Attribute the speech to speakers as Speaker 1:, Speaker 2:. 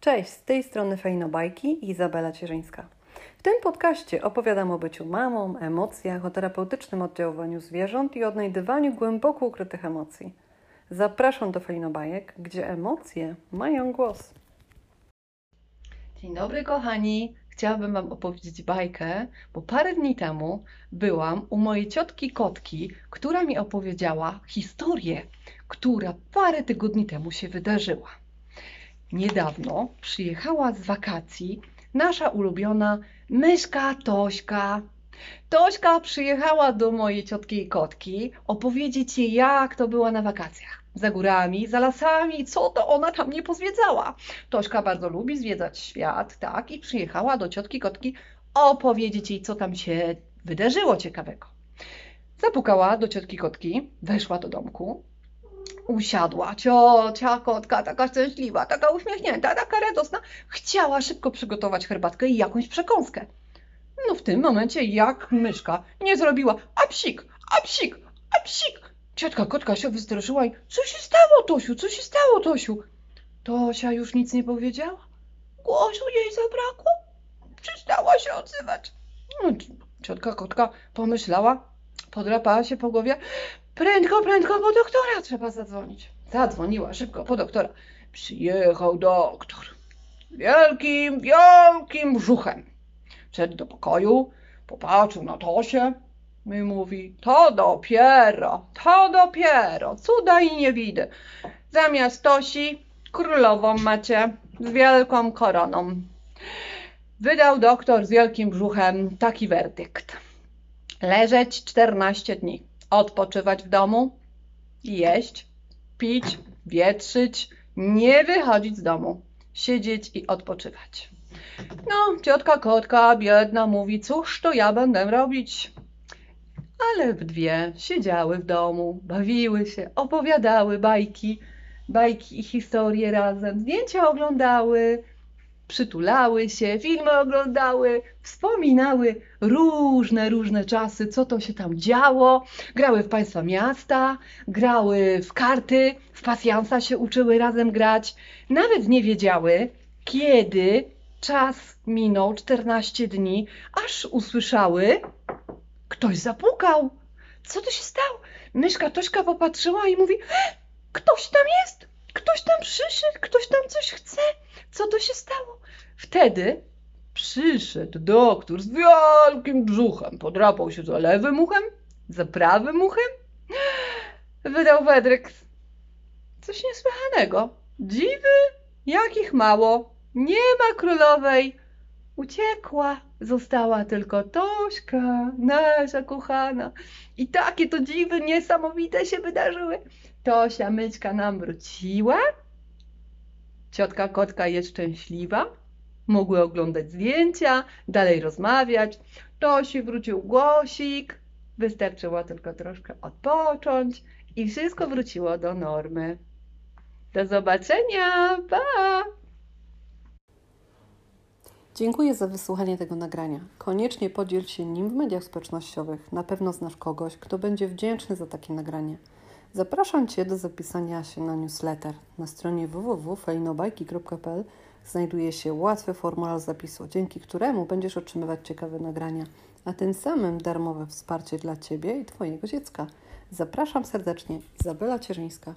Speaker 1: Cześć, z tej strony Fejnobajki Izabela Cierzyńska. W tym podcaście opowiadam o byciu mamą, emocjach, o terapeutycznym oddziaływaniu zwierząt i odnajdywaniu głęboko ukrytych emocji. Zapraszam do Fejnobajek, gdzie emocje mają głos.
Speaker 2: Dzień dobry, kochani. Chciałabym Wam opowiedzieć bajkę, bo parę dni temu byłam u mojej ciotki kotki, która mi opowiedziała historię, która parę tygodni temu się wydarzyła. Niedawno przyjechała z wakacji nasza ulubiona myszka Tośka. Tośka przyjechała do mojej ciotki kotki opowiedzieć jej, jak to była na wakacjach. Za górami, za lasami, co to ona tam nie pozwiedzała. Tośka bardzo lubi zwiedzać świat, tak, i przyjechała do ciotki kotki opowiedzieć jej, co tam się wydarzyło ciekawego. Zapukała do ciotki kotki, weszła do domku, usiadła. Ciocia kotka, taka szczęśliwa, taka uśmiechnięta, taka radosna, chciała szybko przygotować herbatkę i jakąś przekąskę. No w tym momencie jak myszka nie zrobiła a psik, a psik, a psik. Ciotka kotka się wystraszyła i co się stało, Tosiu, co się stało, Tosiu? Tosia już nic nie powiedziała. Głosu jej zabrakło. Przestała się odzywać. No, ciotka kotka pomyślała, podrapała się po głowie. Prędko, prędko po doktora trzeba zadzwonić. Zadzwoniła szybko po doktora. Przyjechał doktor. Wielkim, wielkim brzuchem. Wszedł do pokoju, popatrzył na Tosię i mówi, to dopiero, to dopiero, cuda i nie widzę. Zamiast Tosi królową macie z wielką koroną. Wydał doktor z wielkim brzuchem taki werdykt. Leżeć 14 dni, odpoczywać w domu, jeść, pić, wietrzyć, nie wychodzić z domu, siedzieć i odpoczywać. No, ciotka kotka biedna mówi, cóż to ja będę robić? Ale w dwie siedziały w domu, bawiły się, opowiadały bajki, bajki i historie razem, zdjęcia oglądały, przytulały się, filmy oglądały, wspominały różne, różne czasy, co to się tam działo. Grały w państwa miasta, grały w karty, w pasjansa się uczyły razem grać. Nawet nie wiedziały, kiedy czas minął 14 dni, aż usłyszały, ktoś zapukał. Co to się stało? Myszka Tośka popatrzyła i mówi, ktoś tam jest, ktoś tam przyszedł, ktoś tam coś chce. Co to się stało? Wtedy przyszedł doktor z wielkim brzuchem, podrapał się za lewym uchem, za prawym uchem, wydał wedryk. Coś niesłychanego. Dziwy, jakich mało. Nie ma królowej. Uciekła. Została tylko Tośka, nasza kochana. I takie to dziwy niesamowite się wydarzyły. Tosia Myćka nam wróciła. Ciotka kotka jest szczęśliwa. Mogły oglądać zdjęcia, dalej rozmawiać. Tosi wrócił głosik. Wystarczyło tylko troszkę odpocząć i wszystko wróciło do normy. Do zobaczenia. Pa!
Speaker 1: Dziękuję za wysłuchanie tego nagrania. Koniecznie podziel się nim w mediach społecznościowych. Na pewno znasz kogoś, kto będzie wdzięczny za takie nagranie. Zapraszam Cię do zapisania się na newsletter. Na stronie www.fejnobajki.pl znajduje się łatwy formularz zapisu, dzięki któremu będziesz otrzymywać ciekawe nagrania, a tym samym darmowe wsparcie dla Ciebie i Twojego dziecka. Zapraszam serdecznie, Izabela Cierzyńska.